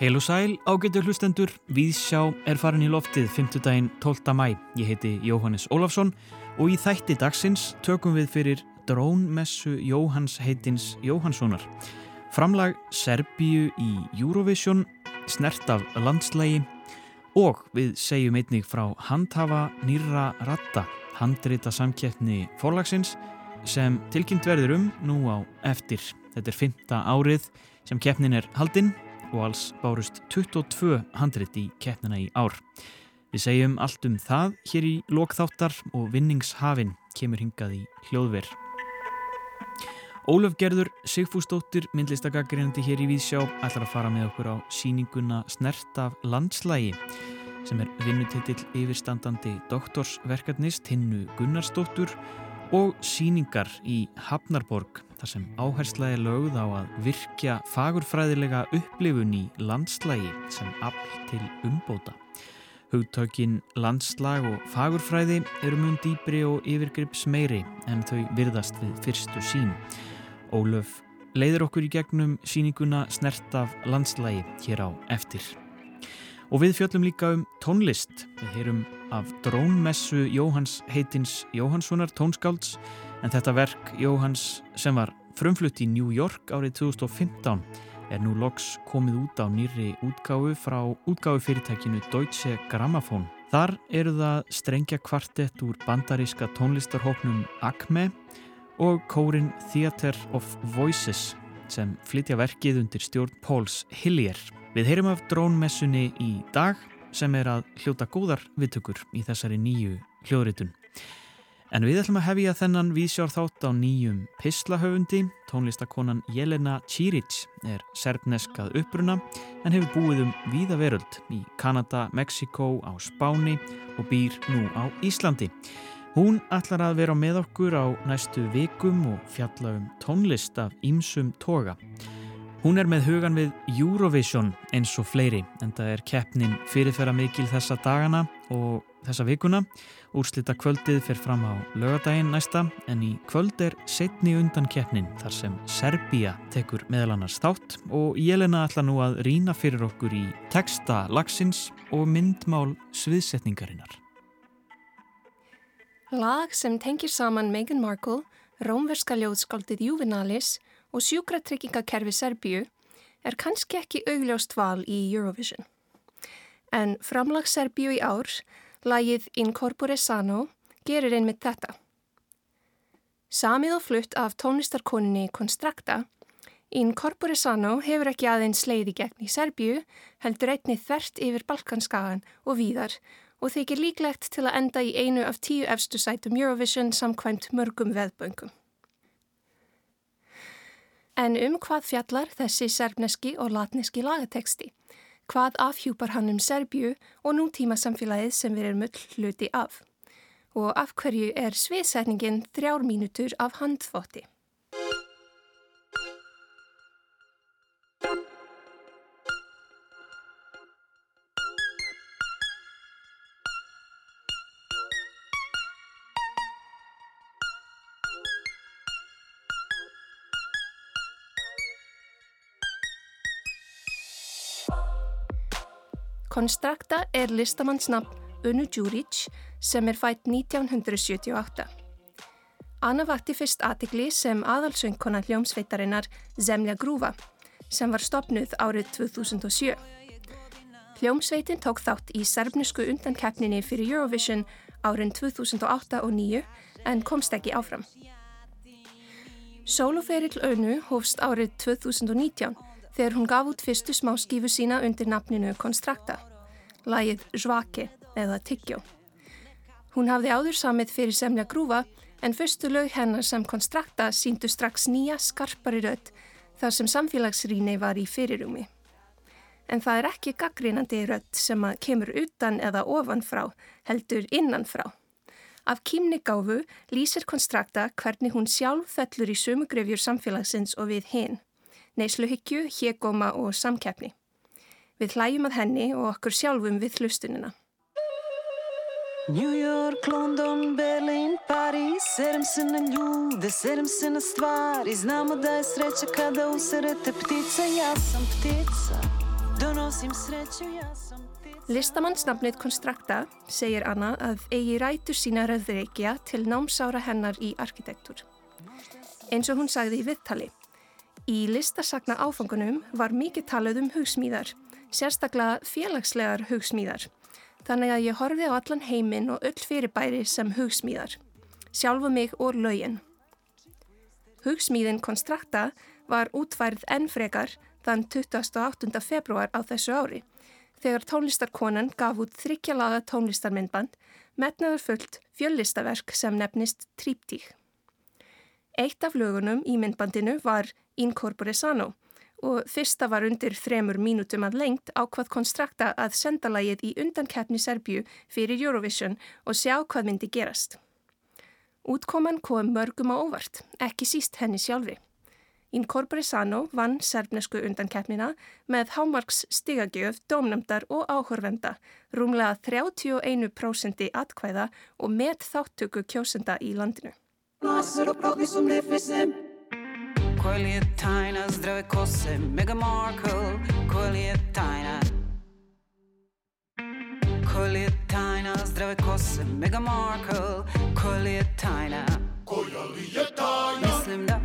Heil og sæl, ágættur hlustendur, Víðsjá er farin í loftið 5. daginn 12. mæ. Ég heiti Jóhannes Ólafsson og í þætti dagsins tökum við fyrir drónmessu Jóhanns heitins Jóhannssonar. Framlag Serbíu í Eurovision, snert af landslægi og við segjum einnig frá handhafa nýra ratta, handrita samkeppni fórlagsins sem tilkynnt verður um nú á eftir. Þetta er fymta árið sem keppnin er haldinn og alls bárust 22 handrit í keppnina í ár. Við segjum allt um það hér í lokþáttar og vinningshafinn kemur hingað í hljóðver. Ólaf Gerður Sigfúsdóttir, myndlistagagreinandi hér í Víðsjá, ætlar að fara með okkur á síninguna Snert af landslægi sem er vinnutitill yfirstandandi doktorsverkefnist hinnu Gunnarsdóttur og síningar í Hafnarborg þar sem áhersla er lögð á að virkja fagurfræðilega upplifun í landslægi sem afl til umbóta. Hugtökin landslag og fagurfræði eru mun dýbri og yfirgrips meiri en þau virðast við fyrstu sín. Ólöf leiður okkur í gegnum síninguna snert af landslægi hér á eftir. Og við fjöllum líka um tónlist. Við heyrum af drónmessu Jóhanns heitins Jóhannssonar tónskálds en þetta verk Jóhanns sem var frumflutt í New York árið 2015 er nú loks komið út á nýri útgáfu frá útgáfu fyrirtækinu Deutsche Grammophon. Þar eru það strengja kvartett úr bandaríska tónlistarhóknum Acme og kórin Theater of Voices sem flytja verkið undir stjórn Pauls Hillier. Við heyrum af drónmessunni í dag sem er að hljóta góðar viðtökur í þessari nýju hljóðritun. En við ætlum að hefja þennan vísjár þátt á nýjum pislahöfundi. Tónlistakonan Jelena Čirić er serbneskað uppruna en hefur búið um víða veröld í Kanada, Mexiko, á Spáni og býr nú á Íslandi. Hún ætlar að vera með okkur á næstu vikum og fjalla um tónlist af ímsum toga. Hún er með hugan við Eurovision eins og fleiri en það er keppnin fyrirferða mikil þessa dagana og þessa vikuna. Úrslita kvöldið fer fram á lögadaginn næsta en í kvöld er setni undan keppnin þar sem Serbia tekur meðal annars þátt og Jelena ætla nú að rína fyrir okkur í texta lagsins og myndmál sviðsetningarinnar. Lag sem tengir saman Meghan Markle, rómverska ljóðskaldið Juvenalis og sjúkratryggingakerfi Serbíu er kannski ekki augljóst val í Eurovision. En framlag Serbíu í ár, lagið Incorpore Sano, gerir einmitt þetta. Samið og flutt af tónlistarkoninni Konstrakta, Incorpore Sano hefur ekki aðeins sleiði gegn í Serbíu, heldur einni þvert yfir Balkanskagan og víðar og þykir líklegt til að enda í einu af tíu efstu sætum Eurovision samkvæmt mörgum veðböngum. En um hvað fjallar þessi serbneski og latneski lagateksti? Hvað afhjúpar hann um Serbju og nútíma samfélagið sem við erum öll hluti af? Og af hverju er sviðsætningin þrjár mínutur af handfótti? Konstrakta er listamannsnafn Unnu Djuric sem er fætt 1978. Anna vakti fyrst aðtikli sem aðalsöngkona hljómsveitarinnar Zemlja Grúfa sem var stopnuð árið 2007. Hljómsveitin tók þátt í serbnusku undankeppninni fyrir Eurovision árin 2008 og 2009 en komst ekki áfram. Sóloferill Önnu hófst árið 2019 þegar hún gaf út fyrstu smá skífu sína undir nafninu Konstrakta lagið Žvake eða Tyggjó. Hún hafði áður samið fyrir semja grúfa en fyrstu lög hennar sem konstrakta síndu strax nýja skarpari rödd þar sem samfélagsrýni var í fyrirúmi. En það er ekki gaggrínandi rödd sem að kemur utan eða ofan frá, heldur innan frá. Af kýmnigáfu lýsir konstrakta hvernig hún sjálf fellur í sumugrefjur samfélagsins og við hinn, neysluhyggju, hégóma og samkeppni. Við hlæjum að henni og okkur sjálfum við hlustunina. New York, London, Berlin, Paris Sedem se na ljude, sedem se na stvari Znamo da je sreća kada userete ptica Ja sam ptica, donosim sreću, ja sam ptica Listamannsnafnið Konstrakta segir Anna að eigi rætur sína röðreikja til námsára hennar í arkitektur. Eins og hún sagði í viðtali. Í listasagna áfangunum var mikið talað um hugsmíðar, sérstaklega félagslegar hugsmíðar þannig að ég horfið á allan heiminn og öll fyrirbæri sem hugsmíðar, sjálfu mig og laugin. Hugsmíðin Konstrakta var útfærið ennfrekar þann 28. februar á þessu ári, þegar tónlistarkonan gaf út þryggjalaga tónlistarmyndband metnaður fullt fjöllistaverk sem nefnist Tríptík. Eitt af lögunum í myndbandinu var Incorpore Sano og fyrsta var undir þremur mínútum að lengt ákvað konstrakta að senda lagið í undankeppni Serbju fyrir Eurovision og sjá hvað myndi gerast. Útkoman kom mörgum á óvart, ekki síst henni sjálfi. Incorpore Sano vann serbnesku undankeppnina með hámarks stigagjöf, dómnamdar og áhörvenda, rúmlega 31% atkvæða og með þáttöku kjósenda í landinu. Koja li je tajna zdrave kose Meghan Markle. Koja li je tajna Koja li je tajna zdrave kose Meghan Markle. Koja li je tajna Koja li je tajna Mislim da.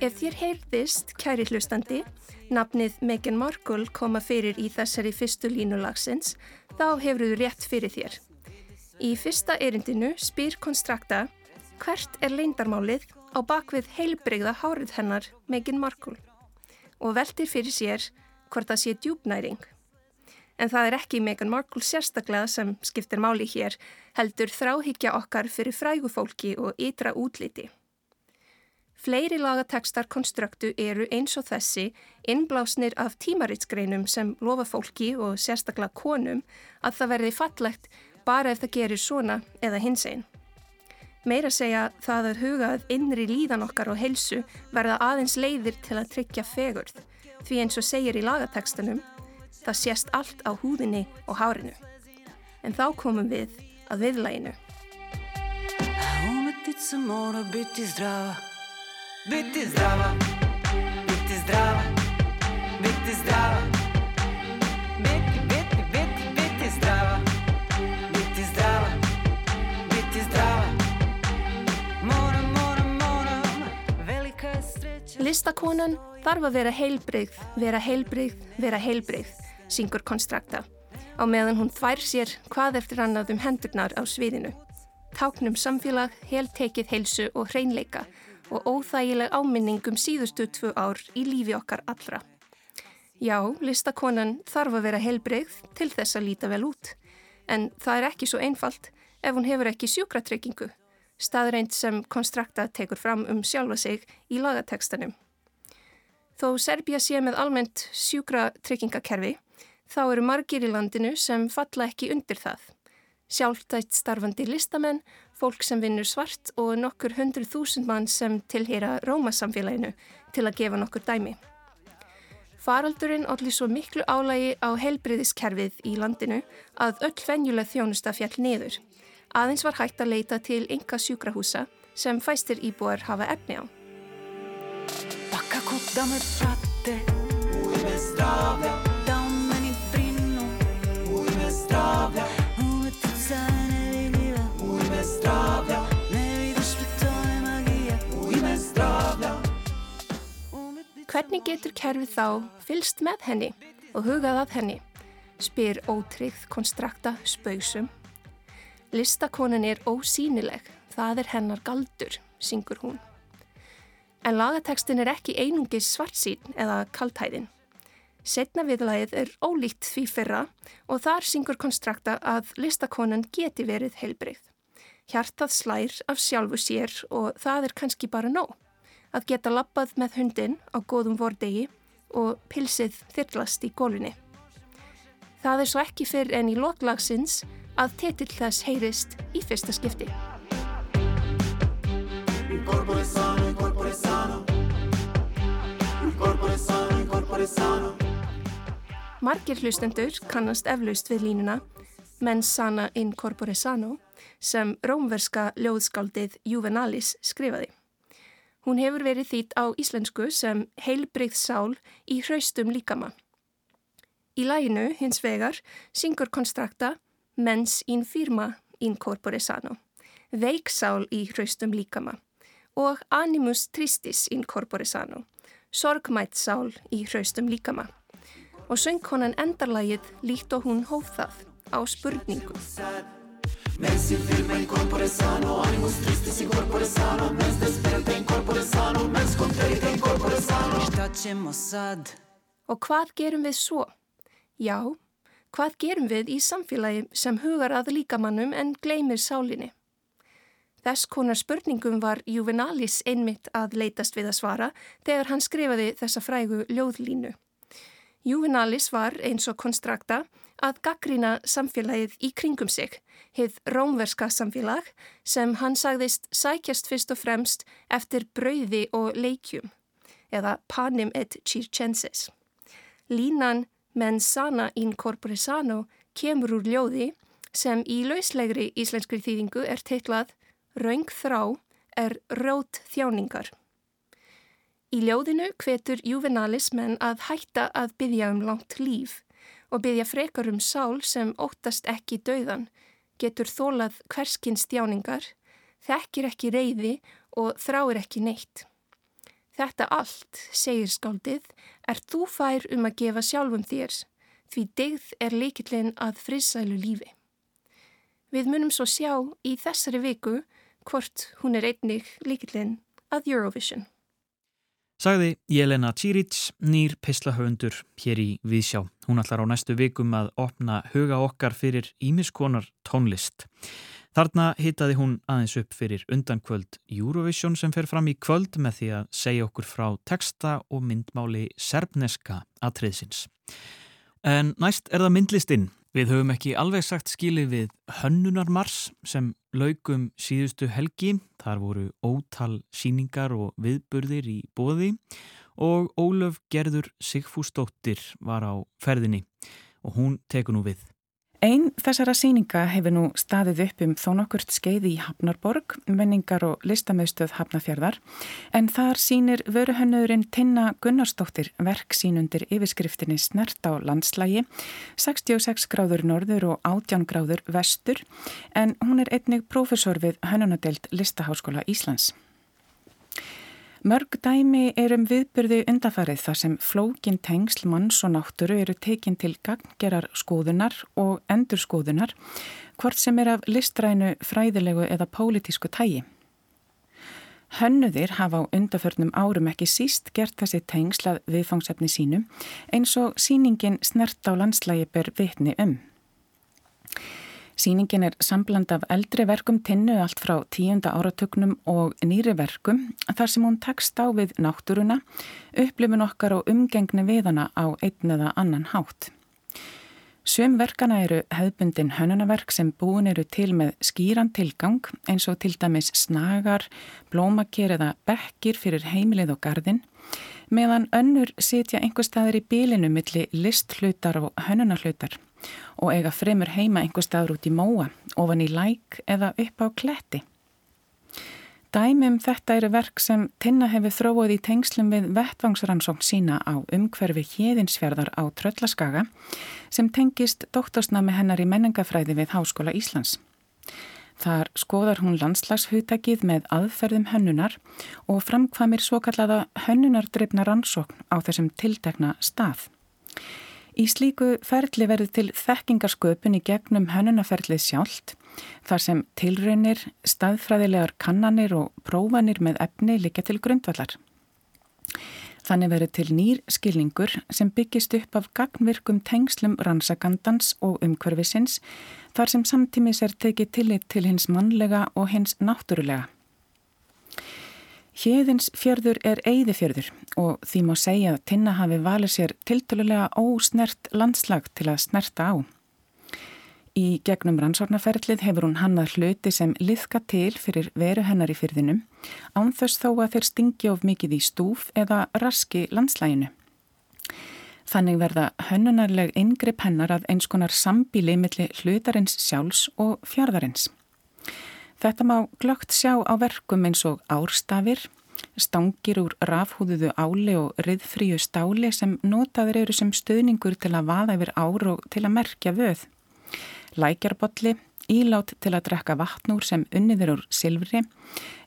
Ef þér heyrðist, kæri hlustandi, nafnið Meghan Markle koma fyrir í þessari fyrstu línulagsins, þá hefur þú rétt fyrir þér. Í fyrsta erindinu spyr konstrakta hvert er leindarmálið á bakvið heilbreyða hárið hennar Megin Markle og veldir fyrir sér hvort það sé djúbnæring. En það er ekki Meghan Markle sérstaklega sem skiptir máli hér, heldur þráhyggja okkar fyrir frægufólki og ytra útliti. Fleiri lagatekstar konstruktu eru eins og þessi innblásnir af tímaritsgreinum sem lofa fólki og sérstaklega konum að það verði fallegt bara ef það gerir svona eða hins einn. Meira segja það að hugað innri líðan okkar og helsu verða aðeins leiðir til að tryggja fegurð. Því eins og segir í lagatekstunum það sést allt á húðinni og hárinu. En þá komum við að viðlæginu. Umetica mora biti zdrava Biti zdrava Biti zdrava Biti zdrava Listakonan þarf að vera heilbreyð, vera heilbreyð, vera heilbreyð, syngur konstrakta. Á meðan hún þvær sér hvað eftir annað um hendurnar á sviðinu. Táknum samfélag, heltekið heilsu og hreinleika og óþægileg áminning um síðustu tvö ár í lífi okkar allra. Já, listakonan þarf að vera heilbreyð til þess að líta vel út. En það er ekki svo einfalt ef hún hefur ekki sjúkratryggingu, staðreint sem konstrakta tekur fram um sjálfa sig í lagatekstanum. Þó Serbia sé með almennt sjúkratryggingakerfi, þá eru margir í landinu sem falla ekki undir það. Sjálftætt starfandi listamenn, fólk sem vinnur svart og nokkur hundru þúsund mann sem tilheyra Rómasamfélaginu til að gefa nokkur dæmi. Faraldurinn allir svo miklu álægi á helbriðiskerfið í landinu að öll venjuleg þjónusta fjall niður. Aðeins var hægt að leita til enga sjúkrahúsa sem fæstir íbúar hafa efni á. Hvernig getur kerfið þá fylst með henni og hugað að henni? Spyr ótryggð konstrakta spausum. Listakonan er ósýnileg, það er hennar galdur, syngur hún. En lagatekstin er ekki einungis svartsýn eða kaltæðin. Setna viðlagið er ólíkt því fyrra og þar syngur konstrakta að listakonan geti verið heilbreyð. Hjartað slær af sjálfu sér og það er kannski bara nóg. Að geta lappað með hundin á góðum vordegi og pilsið þyrlast í gólunni. Það er svo ekki fyrr en í loklagsins að titill þess heyrist í fyrsta skipti. Margir hlustendur kannast eflaust við línuna Mens sana in corpore sano sem rómverska ljóðskáldið Juvenalis skrifaði. Hún hefur verið þýtt á íslensku sem heilbreyð sál í hraustum líkama. Í læginu hins vegar syngur konstrakta Mens in firma in corpore sano, veiksál í hraustum líkama og Animus tristis in corpore sano, sorgmætt sál í hraustum líkama. Og söngkonan endarlægið líkt og hún hóð það á spurningu. Mens in firma in corpore sano, animus tristis in corpore sano, mens desperate in corpore sano, mens contrarite in corpore sano. Og hvað gerum við svo? Já, hvað gerum við í samfélagi sem hugar að líkamannum en gleymir sálinni? Þess konar spurningum var Juvenalis einmitt að leitast við að svara þegar hann skrifaði þessa frægu ljóðlínu. Juvenalis var eins og konstrakta að gaggrina samfélagið í kringum sig, hið rómverska samfélag sem hann sagðist sækjast fyrst og fremst eftir brauði og leikjum, eða panim et circenses. Línan men sana in corpore sano kemur úr ljóði sem í lauslegri íslenskri þýðingu er teitlað Raung þrá er rót þjáningar. Í ljóðinu hvetur juvenalis menn að hætta að byggja um langt líf og byggja frekar um sál sem óttast ekki dauðan, getur þólað hverskins þjáningar, þekkir ekki reyði og þráir ekki neitt. Þetta allt, segir skáldið, er þú fær um að gefa sjálfum þér, því digð er leikillin að frisælu lífi. Við munum svo sjá í þessari viku hvort hún er einnig líkillinn að Eurovision. Sagði Jelena Čírić, nýr pislahöfundur hér í Vísjá. Hún ætlar á næstu vikum að opna huga okkar fyrir ímiskonar tónlist. Þarna hitaði hún aðeins upp fyrir undankvöld Eurovision sem fer fram í kvöld með því að segja okkur frá texta og myndmáli serbneska atriðsins. En næst er það myndlistinn Við höfum ekki alveg sagt skilið við Hönnunarmars sem laugum síðustu helgi. Þar voru ótal síningar og viðburðir í bóði og Ólöf Gerður Sigfúsdóttir var á ferðinni og hún teku nú við. Einn þessara síninga hefur nú staðið upp um þó nokkurt skeiði í Hafnarborg, menningar og listamöðstöð Hafnafjörðar, en þar sínir vöruhönnöðurinn Tinna Gunnarsdóttir verk sínundir yfirskriftinni Snert á landslægi, 66 gráður norður og 18 gráður vestur, en hún er einnig profesor við hönnunadelt Listaháskóla Íslands. Mörg dæmi er um viðbyrði undafarið þar sem flókin tengsl manns og náttúru eru tekin til ganggerar skoðunar og endur skoðunar, hvort sem er af listrænu, fræðilegu eða pólitísku tægi. Hönnuðir hafa á undaförnum árum ekki síst gert þessi tengslað viðfangsefni sínu eins og síningin snert á landslægi ber vitni um. Sýningin er sambland af eldri verkum tinnu allt frá tíunda áratugnum og nýri verkum þar sem hún tekst á við náttúruna, upplifun okkar og umgengni við hana á einn eða annan hátt. Sum verkana eru hefðbundin hönunaverk sem búin eru til með skýran tilgang eins og til dæmis snagar, blómakir eða bekkir fyrir heimilið og gardin meðan önnur sitja einhver staðir í bílinu milli listhlutar og hönunarhlutar og eiga fremur heima einhver staður út í móa, ofan í læk eða upp á kletti. Dæmum þetta eru verk sem Tinna hefur þróið í tengslum við vettvangsrannsókn sína á umhverfi hjeðinsfjörðar á Tröllaskaga sem tengist doktorsnami hennar í menningafræði við Háskóla Íslands. Þar skoðar hún landslagshuttakið með aðferðum hönnunar og framkvamir svo kallaða hönnunardreifna rannsókn á þessum tiltekna stað. Í slíku ferli verður til þekkingarsköpun í gegnum hönnunaferlið sjálft þar sem tilraunir, staðfræðilegar kannanir og prófanir með efni líka til grundvallar. Þannig verður til nýr skilningur sem byggist upp af gagnvirkum tengslum rannsakandans og umhverfisins þar sem samtímis er tekið tillit til hins mannlega og hins náttúrulega. Hjeðins fjörður er eigðifjörður og því má segja að Tinna hafi valið sér tiltölulega ósnert landslag til að snerta á. Í gegnum rannsórnaferðlið hefur hún hannað hluti sem liðka til fyrir veru hennar í fyrðinum ánþess þó að þeir stingi of mikið í stúf eða raski landslæginu. Þannig verða hönnunarleg yngripp hennar að eins konar sambíli millir hlutarins sjálfs og fjörðarins. Þetta má glögt sjá á verkum eins og árstafir, stangir úr rafhúðuðu áli og riðfríu stáli sem notaður eru sem stöðningur til að vaða yfir ár og til að merkja vöð. Lækjarbolli, ílát til að drekka vatnúr sem unniður úr silfri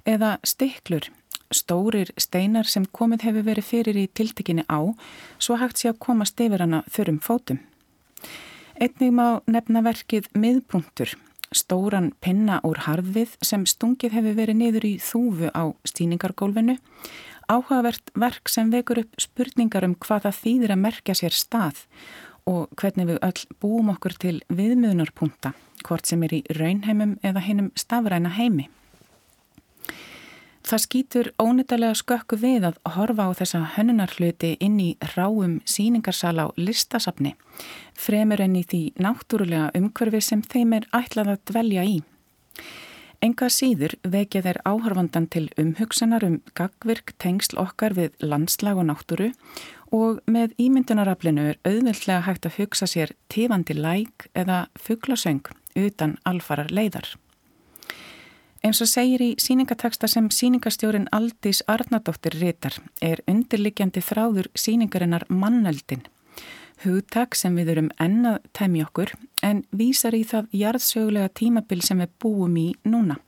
eða stiklur stórir steinar sem komið hefur verið fyrir í tiltekinni á svo hægt sé að komast yfir hana þurrum fótum. Einnig má nefna verkið miðpunktur, stóran pinna úr harðvið sem stungið hefur verið niður í þúfu á stíningargólfinu, áhugavert verk sem vekur upp spurningar um hvað það þýðir að merkja sér stað og hvernig við öll búum okkur til viðmiðunarpunta, hvort sem er í raunheimum eða hinnum stafræna heimi. Það skýtur ónýttilega skökku við að horfa á þessa hönnunarhluti inn í ráum síningarsal á listasafni, fremur enn í því náttúrulega umhverfi sem þeim er ætlað að dvelja í. Enga síður vekja þeir áhörfandan til umhugsanar um gagvirk tengsl okkar við landslag og náttúru og með ímyndunaraflinu er auðvöldlega hægt að hugsa sér tífandi læk eða fugglasöng utan alfarar leiðar. Eins og segir í síningateksta sem síningastjórin Aldís Arnardóttir ritar er undirliggjandi þráður síningarinnar manneldin. Hugtak sem við erum ennað tæmi okkur en vísar í það jarðsögulega tímabil sem við búum í núna.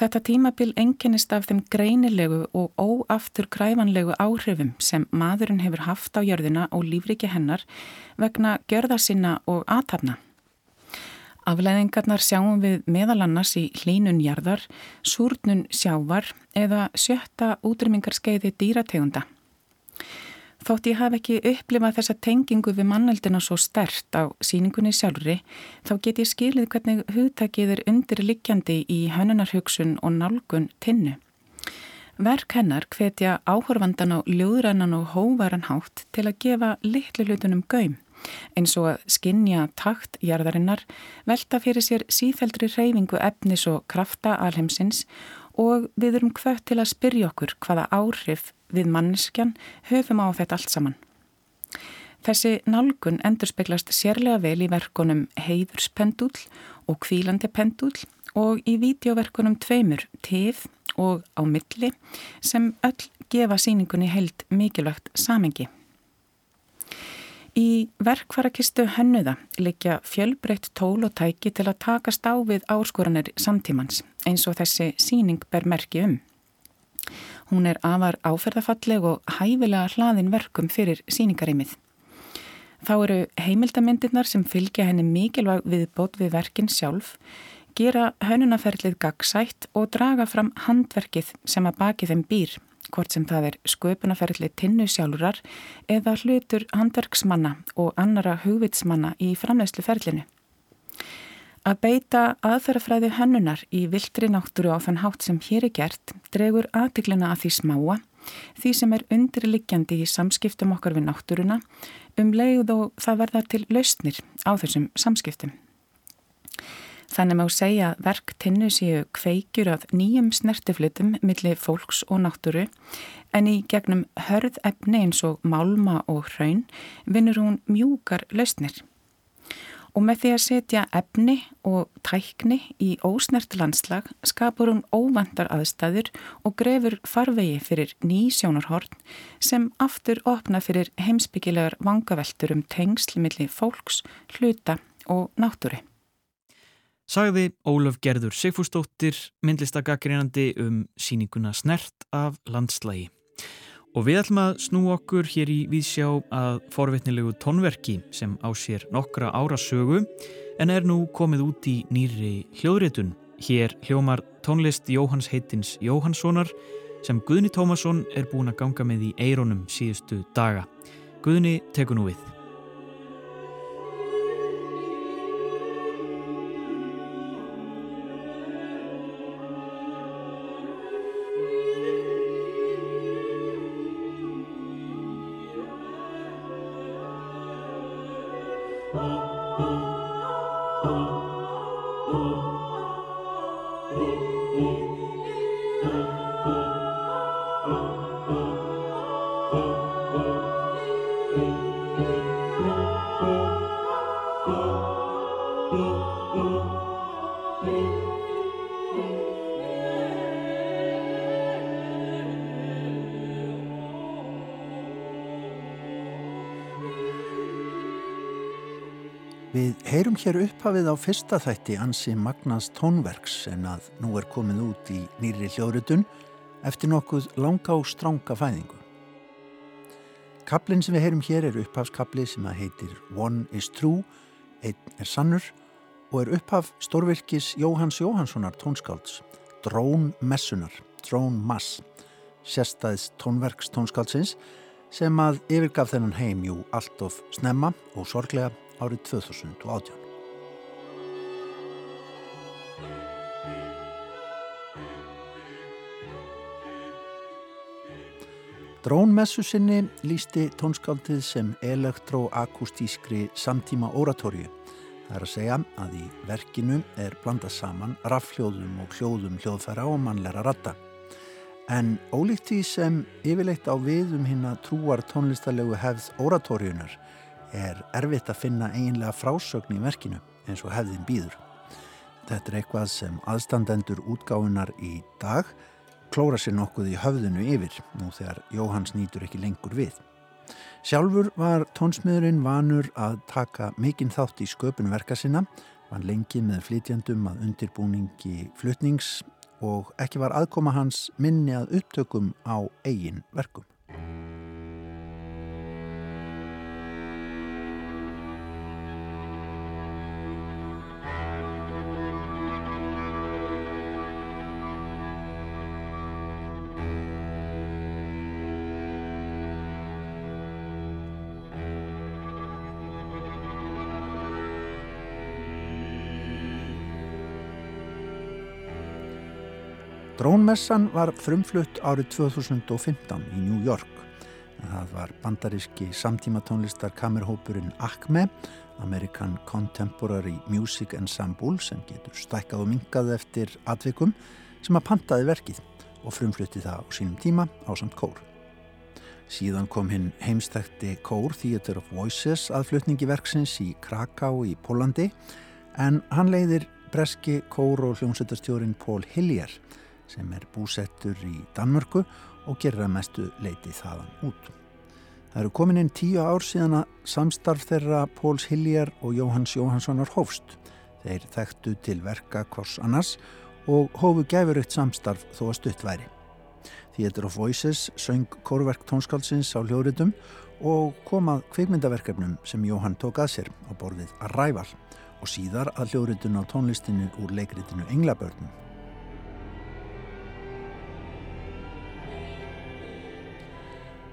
Þetta tímabil enginnist af þeim greinilegu og óaftur kræfanlegu áhrifum sem maðurinn hefur haft á jörðina og lífriki hennar vegna gjörða sinna og aðtapna. Afleðingarnar sjáum við meðal annars í hlínunjarðar, súrnun sjávar eða sjötta útrymmingarskeiði dýrategunda. Þótt ég haf ekki upplifað þessa tengingu við mannaldina svo stert á síningunni sjálfri, þá get ég skilið hvernig hugtakið er undirliggjandi í hönunarhugsun og nálgun tinnu. Verk hennar hvetja áhorfandan á ljóðrannan og hóvaran hátt til að gefa litlu hlutunum gaum eins og að skinja takt jarðarinnar, velta fyrir sér síþeldri reyfingu efnis og krafta alheimsins og við erum hvert til að spyrja okkur hvaða áhrif við manneskjan höfum á þetta allt saman. Þessi nálgun endur speglast sérlega vel í verkonum heiðurspendúl og kvílandi pendúl og í vídeoverkunum tveimur, TIF og á milli sem öll gefa síningunni heilt mikilvægt samengi. Í verkvarakistu hennuða likja fjölbreytt tól og tæki til að takast á við áskoranir samtímans eins og þessi síning ber merki um. Hún er afar áferðafalleg og hæfilega hlaðin verkum fyrir síningarimið. Þá eru heimildamindirnar sem fylgja henni mikilvæg við bót við verkin sjálf, gera hönnunaferlið gagsætt og draga fram handverkið sem að baki þeim býr hvort sem það er sköpunaferðli tinnu sjálfurar eða hlutur handverksmanna og annara hugvitsmanna í framlegsluferðlinu. Að beita aðferðafræði hönnunar í viltri náttúru á þann hátt sem hér er gert dregur aðtiklina að því smáa, því sem er undirliggjandi í samskiptum okkar við náttúruna, um leið og það verða til lausnir á þessum samskiptum. Þannig má segja að verk tinnu séu kveikjur af nýjum snertiflutum millir fólks og náttúru en í gegnum hörð efni eins og málma og hraun vinnur hún mjúkar lausnir. Og með því að setja efni og tækni í ósnert landslag skapur hún óvandar aðstæður og grefur farvegi fyrir ný sjónarhorn sem aftur opna fyrir heimsbyggilegar vangaveltur um tengsl millir fólks, hluta og náttúri sagði Ólaf Gerður Sigfúsdóttir myndlistagagrínandi um síninguna Snert af landslægi. Og við ætlum að snú okkur hér í Vísjá að forvitnilegu tónverki sem á sér nokkra ára sögu en er nú komið út í nýri hljóðrétun. Hér hljómar tónlist Jóhanns heitins Jóhannssonar sem Guðni Tómasson er búin að ganga með í eironum síðustu daga. Guðni tekur nú við. Upphafið á fyrsta þætti ansi Magnans tónverks en að nú er komið út í nýri hljóðrutun eftir nokkuð langa og stránga fæðingu. Kaplinn sem við heyrum hér er upphafskapli sem að heitir One is True, einn er sannur og er upphaf stórvirkis Jóhanns Jóhannssonar tónskálds, Drón Messunar, Drón Mass, sérstæðs tónverks tónskáldsins sem að yfirgaf þennan heim jú allt of snemma og sorglega árið 2018. Drónmessu sinni lísti tónskáldið sem elektroakustískri samtíma oratorju. Það er að segja að í verkinu er blandað saman rafhljóðum og hljóðum hljóðfæra og mannleira ratta. En ólíkt því sem yfirleitt á viðum hinn að trúar tónlistarlegu hefð oratorjunar er erfitt að finna eiginlega frásögn í verkinu eins og hefðin býður. Þetta er eitthvað sem aðstandendur útgáðunar í dag klóra sér nokkuð í höfðinu yfir nú þegar Jóhanns nýtur ekki lengur við. Sjálfur var tónsmiðurinn vanur að taka mikinn þátt í sköpun verka sinna, var lengi með flytjandum að undirbúningi flutnings og ekki var aðkoma hans minni að upptökum á eigin verkum. Drónmessan var frumflutt árið 2015 í New York. Það var bandaríski samtímatónlistar kamerhópurinn ACME, American Contemporary Music Ensemble, sem getur stækkað og mingað eftir atvikum, sem að pantaði verkið og frumflutti það á sínum tíma á samt kór. Síðan kom hinn heimstækti kór Theatre of Voices aðflutningi verksins í Kraká í Pólandi, en hann leiðir breski kór og hljómsveitastjórin Pól Hillier, sem er búsettur í Danmörku og gerir að mestu leiti þaðan út. Það eru komin inn tíu ár síðan að samstarf þeirra Póls Hiljar og Jóhanns Jóhannssonar hófst. Þeir þekktu til verka hvors annars og hófu gæfurögt samstarf þó að stutt væri. Theatre of Voices söng kórverk tónskálsins á hljóritum og komað kveikmyndaverkefnum sem Jóhann tók að sér á borðið Arrival og síðar að hljóritun á tónlistinu úr leikritinu Englabörnum.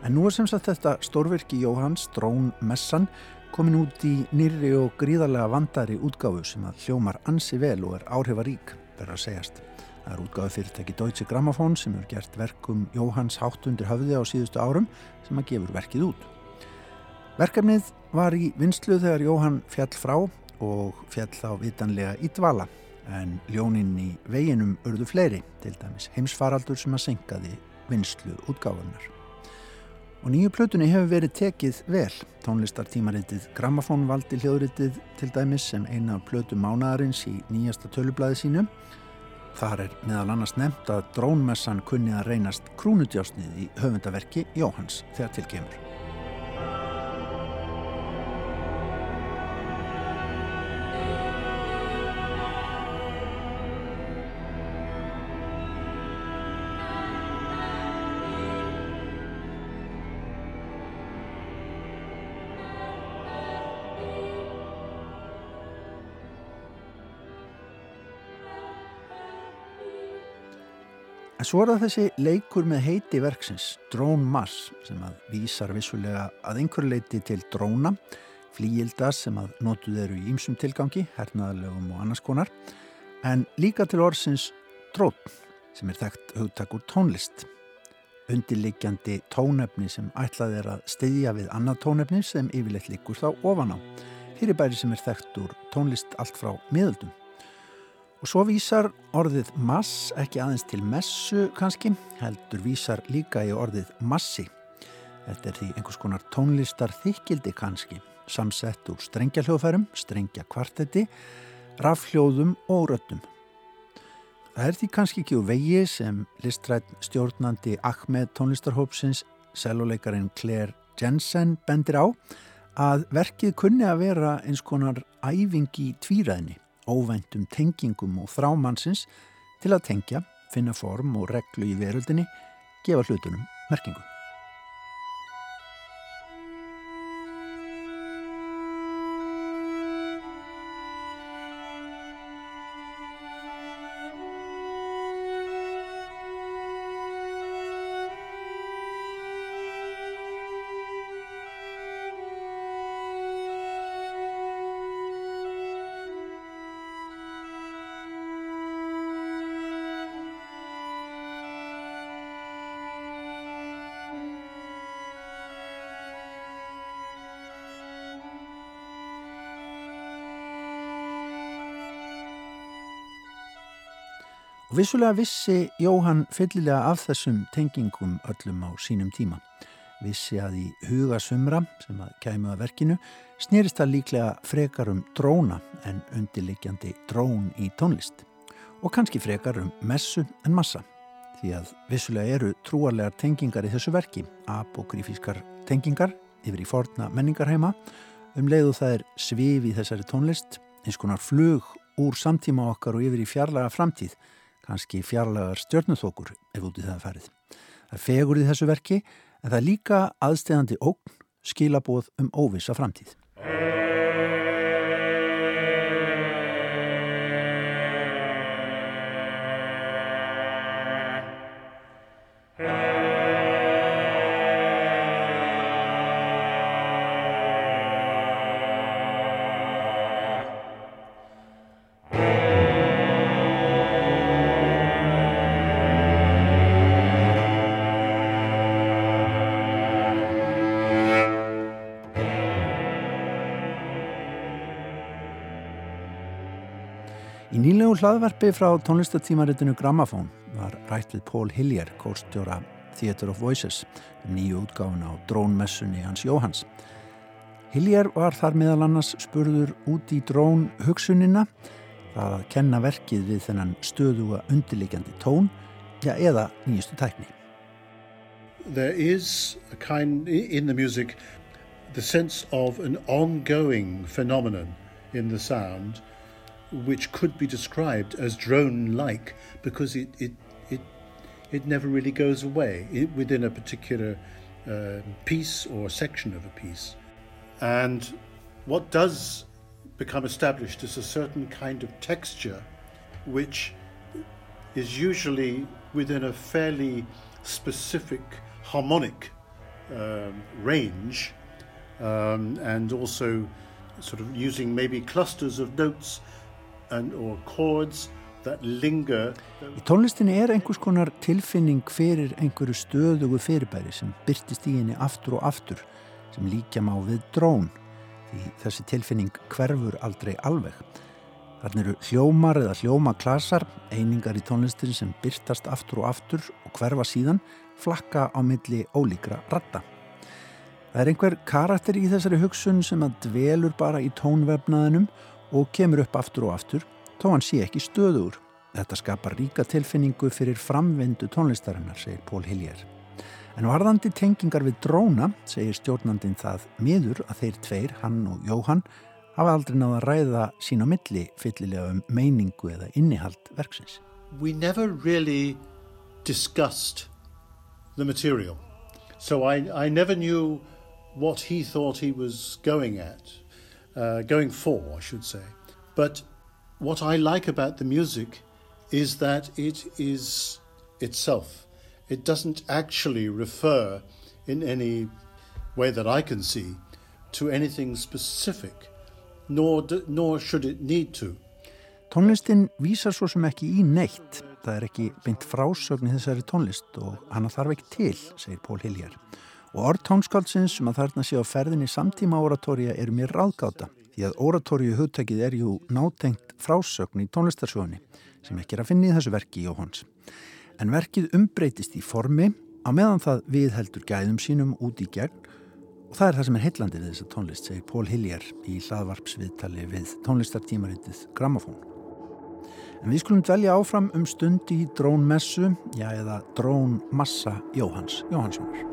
En nú er sem sagt þetta stórverki Jóhanns, Drón Messan, komin út í nýri og gríðarlega vandari útgáfu sem að hljómar ansi vel og er áhrifarík, verður að segjast. Það er útgáfu fyrirtæki Deutsche Grammophon sem hefur gert verkum Jóhanns hátt undir höfði á síðustu árum sem að gefur verkið út. Verkefnið var í vinslu þegar Jóhann fjall frá og fjall þá vitanlega í dvala en ljóninn í veginum urðu fleiri, til dæmis heimsfaraldur sem að senkaði vinslu útgáfunar. Og nýju plötunni hefur verið tekið vel. Tónlistartímaritið Grammafón valdi hljóðritið til dæmis sem eina plötu mánadarins í nýjasta tölublaði sínu. Þar er meðal annars nefnt að drónmessan kunni að reynast krúnudjásnið í höfundaverki Jóhans þegar tilkemur. En svo er það þessi leikur með heiti verksins, Drone Mars, sem að vísar vissulega að einhverju leiti til dróna, flíilda sem að notuð eru í ýmsum tilgangi, hernaðalegum og annars konar, en líka til orðsins drótn, sem er þekkt hugtakur tónlist. Undirliggjandi tónefni sem ætlað er að styðja við annað tónefni sem yfirleitt líkur þá ofan á. Fyrirbæri sem er þekkt úr tónlist allt frá miðöldum. Og svo vísar orðið mass ekki aðeins til messu kannski, heldur vísar líka í orðið massi. Þetta er því einhvers konar tónlistar þykildi kannski, samsett úr strengja hljóðfærum, strengja kvartetti, rafhljóðum og röttum. Það er því kannski ekki úr vegi sem listrætt stjórnandi Ahmed tónlistarhópsins, seluleikarin Claire Jensen bendir á að verkið kunni að vera eins konar æfing í tvíræðni, óvæntum tengingum og þrámannsins til að tengja, finna form og reglu í veröldinni, gefa hlutunum merkingu. Vissulega vissi Jóhann fyllilega af þessum tengingum öllum á sínum tíma. Vissi að í huga sumra sem að kæmu að verkinu snýrist það líklega frekar um dróna en undirleikjandi drón í tónlist. Og kannski frekar um messu en massa. Því að vissulega eru trúarlegar tengingar í þessu verki, apokrífískar tengingar yfir í forna menningarheima, um leiðu það er svif í þessari tónlist, eins konar flug úr samtíma okkar og yfir í fjarlaga framtíð kannski fjarlagar stjörnuþókur ef út í það farið. Það er fegur í þessu verki en það er líka aðstegandi ógn skilabóð um óvisa framtíð. Nýlegu hlaðvarpi frá tónlistatímaritinu Grammafón var rætt við Pól Hiljer, kórstjóra Theatre of Voices, um nýju útgáfun á drónmessunni hans Jóhans. Hiljer var þar meðal annars spurður út í drón hugsunina, það að kenna verkið við þennan stöðuga undirleikjandi tón, ja, eða nýjustu tækni. There is a kind, in the music, the sense of an ongoing phenomenon in the sound which could be described as drone-like because it it it it never really goes away it, within a particular uh, piece or section of a piece, and what does become established is a certain kind of texture, which is usually within a fairly specific harmonic um, range, um, and also sort of using maybe clusters of notes and, or chords that linger. Í tónlistinni er einhvers konar tilfinning fyrir einhverju stöðugu fyrirbæri sem byrtist í henni aftur og aftur sem líkja má við drón því þessi tilfinning hverfur aldrei alveg. Þannig eru hljómar eða hljómaklasar, einingar í tónlistinni sem byrtast aftur og aftur og hverfa síðan flakka á milli ólíkra ratta. Það er einhver karakter í þessari hugsun sem að dvelur bara í tónvefnaðinum og kemur upp aftur og aftur þó hann sé ekki stöður. Þetta skapar ríka tilfinningu fyrir framvindu tónlistarinnar, segir Pól Hiljer. En varðandi tengingar við dróna, segir stjórnandin það miður að þeir tveir, hann og Jóhann, hafa aldrei náða að ræða sín á milli fyllilega um meiningu eða innihald verksins. We never really discussed the material. So I, I never knew what he thought he was going at, uh, going for, I should say. But what I like about the music is that it is itself. It doesn't actually refer in any way that I can see to anything specific, nor, nor should it need to. Tónlistin vísar svo sem ekki í neitt. Það er ekki beint frásögn í þessari tónlist og hana þarf ekki til, segir Pól Hiljar. Og orð tónskáldsins sem að þarna sé á ferðinni samtíma oratória eru mér ráðgáta því að oratóriu hugtækið er jú nátengt frásögn í tónlistarsjóðinni sem ekki er að finna í þessu verki í Jóhans. En verkið umbreytist í formi á meðan það viðheldur gæðum sínum út í gegn og það er það sem er heillandi við þessa tónlist, segir Pól Hiljar í hlaðvarpsviðtali við tónlistartímaritið Grammafón. En við skulum dvelja áfram um stundi í drónmessu, já eða drónmassa Jóhans Jóhanssonar.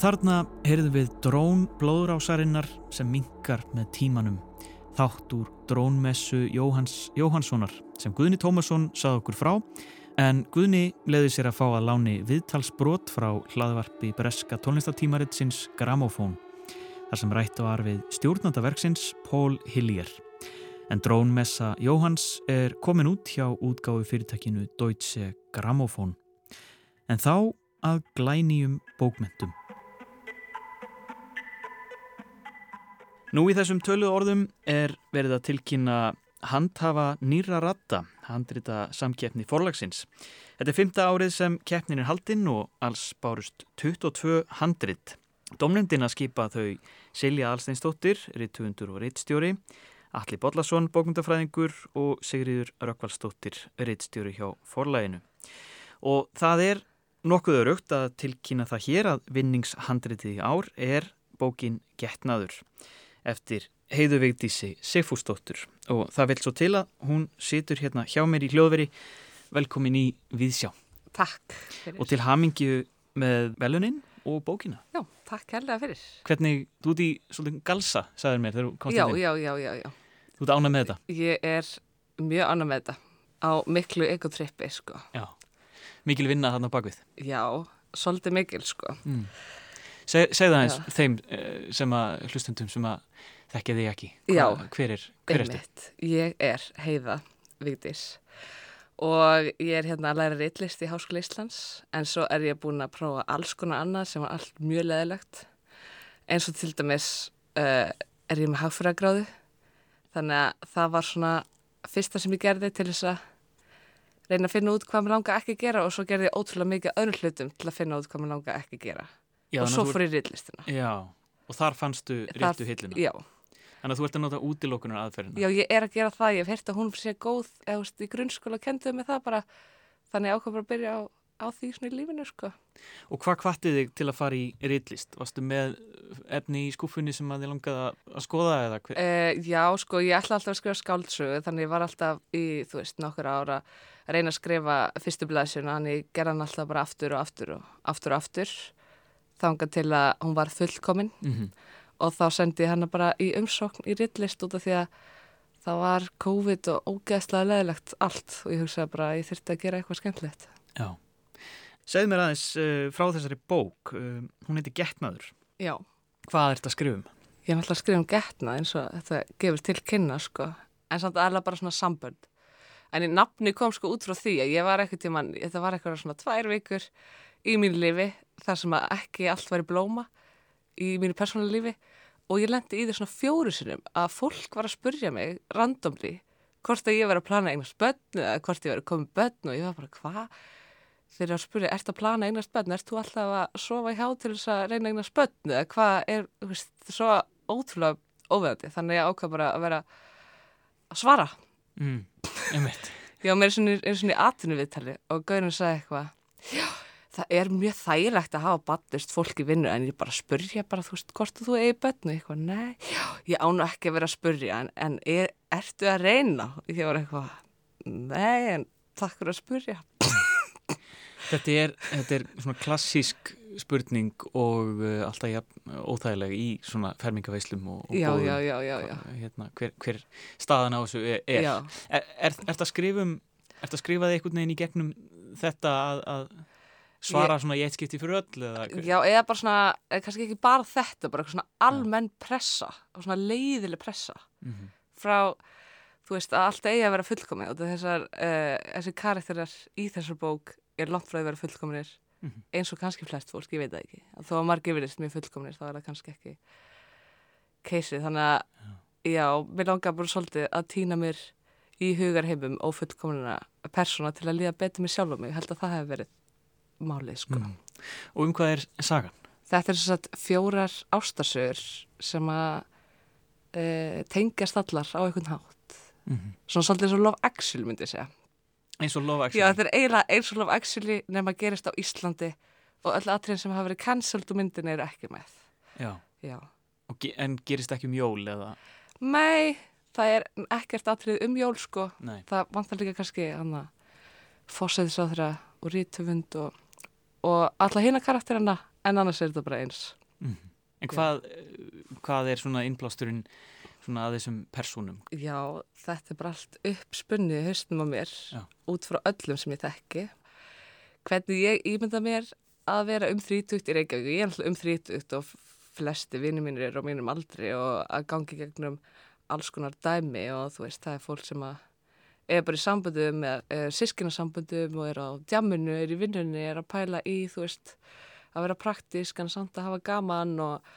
Þarna heyrðum við drón blóðrásarinnar sem minkar með tímanum. Þátt úr drónmessu Jóhans, Jóhanssonar sem Guðni Tómasson sað okkur frá en Guðni leði sér að fá að láni viðtalsbrot frá hlaðvarpi breska tónlistatímaritsins Gramofón þar sem rætt var við stjórnandaverksins Pól Hillier. En drónmessa Jóhans er komin út hjá útgáfi fyrirtækinu Deutsche Gramofón. En þá að glænýjum bókmentum. Nú í þessum töluð orðum er verið að tilkynna handhafa nýra ratta, handrita samkeppni forlagsins. Þetta er fymta árið sem keppnin er haldinn og alls bárust 22 handrit. Domnendina skipa þau Silja Alsteinsdóttir, rittufundur og rittstjóri, Alli Bodlason, bókmyndafræðingur og Sigriður Rökkvaldsdóttir, rittstjóri hjá forlæginu. Og það er nokkuð örugt að tilkynna það hér að vinningshandritið í ár er bókin Getnaður eftir heiðu veikdísi Sigfúsdóttur og það vil svo til að hún situr hérna hjá mér í hljóðveri velkomin í Viðsjá Takk fyrir. og til hamingju með veluninn og bókina Já, takk hérlega fyrir. Hvernig, þú ert í svolítið galsa, sagður mér Já, já, já, já, já. Þú ert ánað með þetta Ég er mjög annað með þetta á miklu ekotrippi, sko. Já, mikil vinna þarna bakvið Já, svolítið mikil, sko. mm. Se, Segðu aðeins Já. þeim eh, sem að hlustendum sem að þekkja þig ekki Já. Hver er, hver ertu? Einmitt. Ég er Heiða Vigdís og ég er hérna að læra reitlist í Háskóla Íslands en svo er ég búin að prófa alls konar annað sem var allt mjög leðilegt eins og til dæmis uh, er ég með hagfyragráðu þannig að það var svona fyrsta sem ég gerði til þess að reyna að finna út hvað mér langa ekki að gera og svo gerði ég ótrúlega mikið öðrum hlutum til að finna út hvað mér langa ekki að gera Já, og svo ég reitlistina ert- Já, og þar fannstu réttu hilluna. Já, Þannig að þú ert að nota útilokunar aðferðina Já, ég er að gera það, ég hef heyrt að hún sé góð eða veist, í grunnskóla kenduðu mig það bara. Þannig ákvað bara að byrja á, á því svona í lífinu, sko. Og hvað kvattið þig til að fara í ritlist? Varstu með efni í skúfunni sem að þið langaði að- að skoða eða hver? Uh, já, sko, ég ætla alltaf að skrifa skáldsögu þannig ég var alltaf í, þú veist, nokkur ára að reyna að skrifa fyrstu blæsjuna þannig ég gerði hann alltaf bara aftur og aftur og aftur og aftur þangað til að hún var fullkomin Mm og þá sendi ég hana bara í umsókn í rittlist út af því að það var COVID og ógeðslega leðilegt allt og ég hugsaði bara að ég þurfti að gera eitthvað skemmtilegt. Já. Segð mér aðeins uh, frá þessari bók, uh, hún heiti Getnaður. Já. Hvað ert að skrifa um? Ég er náttúrulega að skrifa um getna eins og þetta gefur til kynna sko, en samt aðlega bara svona sambönd. En í nafni kom sko út frá því að ég var eitthvað tíman, þetta var eitthvað svona tvær vikur í mínu lífi þar sem að ekki allt var í blóma í mínu persónulega lífi og ég lendi í því svona fjóru sinum að fólk var að spurja mig randomli hvort að ég var að plana eignast börn eða hvort ég var að koma með börn og ég var bara hvað? Þeir eru að spurja, ert að plana eignast börn? Ert þú alltaf að sofa hjá til þess að reyna eignast börn? Eða hvað er, þú veist, svo ótrúlega óveðandi. Þannig að ég ákvað bara að vera að svara. Mm. Ég meira svona, í- einu svona í atvinnu viðtali og Gaurin sagði eitthvað, já, það er mjög þægilegt að hafa baddist fólk í vinnu en ég bara spurja bara, þú veist, hvort þú eigi ég eitthvað, nei, ég ekki að vera að spurja en, en er, ertu að reyna? Ég var eitthvað, nei, en takk fyrir að spurja. Þetta er, þetta er svona klassísk spurning og uh, alltaf jafn óþægileg í svona fermingaveislum og, og Já, góðum, já, já. Hérna, hver, hver staðan á þessu er. er. Er, er, það skrifum, er það skrifaði einhvern veginn í gegnum þetta að, að svara svona í eitt skipti fyrir öll eða? Já, eða bara svona, eða kannski ekki bara þetta, bara svona almenn pressa og svona leiðileg pressa Mhm. frá, þú veist, að allt eigi að vera fullkomið og þessar, uh, þessi karakterar í þessar bók er langt frá að vera fullkominir Mhm. eins og kannski flest fólk, ég veit það ekki. Þó að margir verðist mjög fullkominir, þá er það kannski ekki keisið. Þannig að, já, mér langar bara svolítið að týna mér í hugarheimum og fullkominina persóna til að líða betur mér sjálf um mig. Ég held að það hefur verið málið, sko. Mhm. Og um hvað er sagan? Þetta er svo að fjórar ástarsögur sem að e, tengjast allar á einhvern hátt. Mm Svona svolítið eins og Love Actually myndi ég segja. Eins og Love Já, Actually. þetta er eiginlega eins og Love Actually nema gerist á Íslandi og öll atriðin sem hafa verið cancelled úr myndin eru ekki með. Já. Já. Og, ge- en gerist ekki um jól eða? Nei, það er ekkert atrið um jól sko. Nei. Það vantar líka kannski að fórsæðisáþra og rítöfund og, og alla hina karakterina en annars er þetta bara eins En hvað, hvað er svona innblásturinn svona að þessum persónum? Já, þetta er bara allt uppspunnið í haustum á mér Já. út frá öllum sem ég þekki hvernig ég ímynda mér að vera um þrítugt í Reykjavík ég er alltaf um þrítugt og flesti vinni mínir eru á mínum aldri og að gangi gegnum alls konar dæmi og þú veist, það er fólk sem að er bara í samböndum eða sískinasamböndum og er á djamminu, er í vinnunni, er að pæla í, þú veist, að vera praktísk en samt að hafa gaman og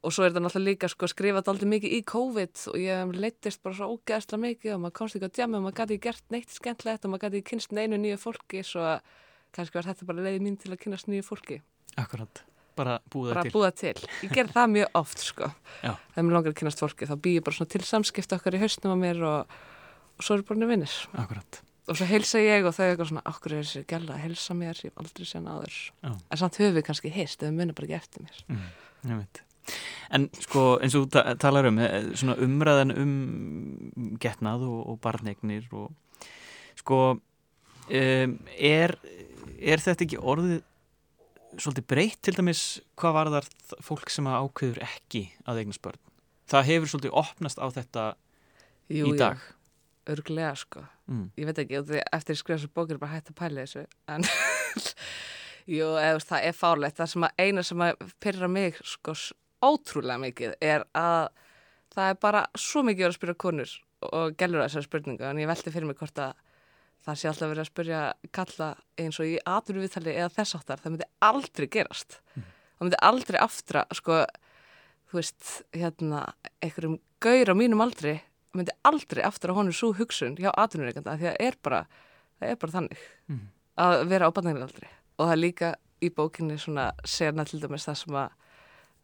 og svo er þetta náttúrulega líka sko skrifað aldrei mikið í COVID og ég leittist bara svo ógeðslega mikið og maður komst ekki á djami og maður gæti gert neitt skemmtlegt og maður gæti kynst neinu nýju fólki svo kannski var þetta bara leiði mín til að kynast nýju fólki. Akkurat, bara búða bara til. að búa til, ég ger það mjög oft sko. Já. þegar mér langar að kynast fólki þá býð ég bara svona til samskipta okkar í hausnum á mér og, og svo er bara vinnir Akkurat. og svo heilsa ég og þau eitthvað svona okkur er þessi gæla að heilsa mér, ég hef aldrei séð áður Já. en samt höfum við kannski heist eða munum bara ekki eftir mér Mm, ég veit. En sko eins og þú ta talar um eh, svona umræðan um getnað og, og barnegnir og sko um, er, er þetta ekki orðið svolítið breytt til dæmis hvað var þar fólk sem ákveður ekki að eignast börn? Það hefur svolítið opnast á þetta Jú, í dag. Örglega sko. Mm. ég veit ekki, eftir að skrifa þessu bókir er bara hægt að pæla þessu en jú, eða, það er fárlegt það sem að eina sem að pyrra mig sko ótrúlega mikið er að það er bara svo mikið að spyrja konur og gælur þessar spurningu en ég velti fyrir mig hvort að það sé alltaf verið að spyrja kalla eins og í aðrunu viðtali eða þess áttar, það myndi aldrei gerast. Það myndi aldrei aftra sko, þú veist, hérna einhverjum gaur á mínum aldri myndi aldrei aftur að honum svo hugsun hjá atvinnureikanda því að það er bara, það er bara þannig Mhm. að vera á barnægni og það er líka í bókinni svona sérna til dæmis það sem að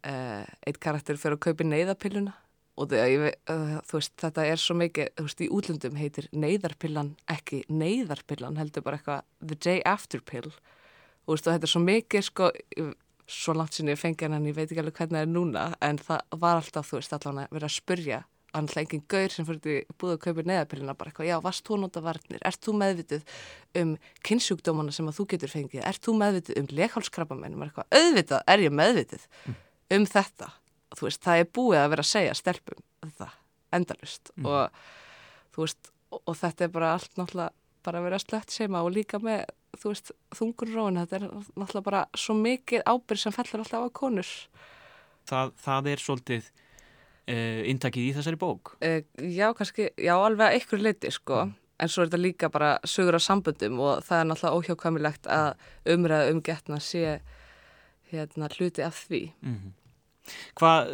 uh, eitt karakter fyrir að kaupi neyðarpilluna og það, uh, þú veist, þetta er svo mikið, þú veist, í útlöndum heitir neyðarpillan ekki neyðarpillan heldur bara eitthvað the day after pill og, veist, og þetta er svo mikið sko, svo langt sinni ég fengi hann ég veit ekki alveg hvernig það er núna en það var alltaf, þú veist, allan að vera að spurja annars engin gaur sem fyrir því búið að kaupa neðapillina bara eitthvað, já, varst þú nota varnir? Ert þú meðvituð um kynnsjúkdómana sem að þú getur fengið, ert þú meðvituð um leghálskrabbamenn, maður eitthvað, auðvitað er ég meðvituð um þetta. Þú veist, það er búið að vera að segja stelpum þetta, endalust og þú veist, og, og þetta er bara allt náttúrulega bara að vera slött seima og líka með, þú veist, þungur róin þetta er náttúrulega bara svo mikið ábyrg sem fellur alltaf á konur. Það, það er svolítið uh, inntakið í þessari bók Uh, já, kannski, já, alveg að ykkur leiti, sko. En svo er þetta líka bara sögur á samböndum og það er náttúrulega óhjákvæmilegt að umræða um getna sé hérna hluti af því. mm Hvað,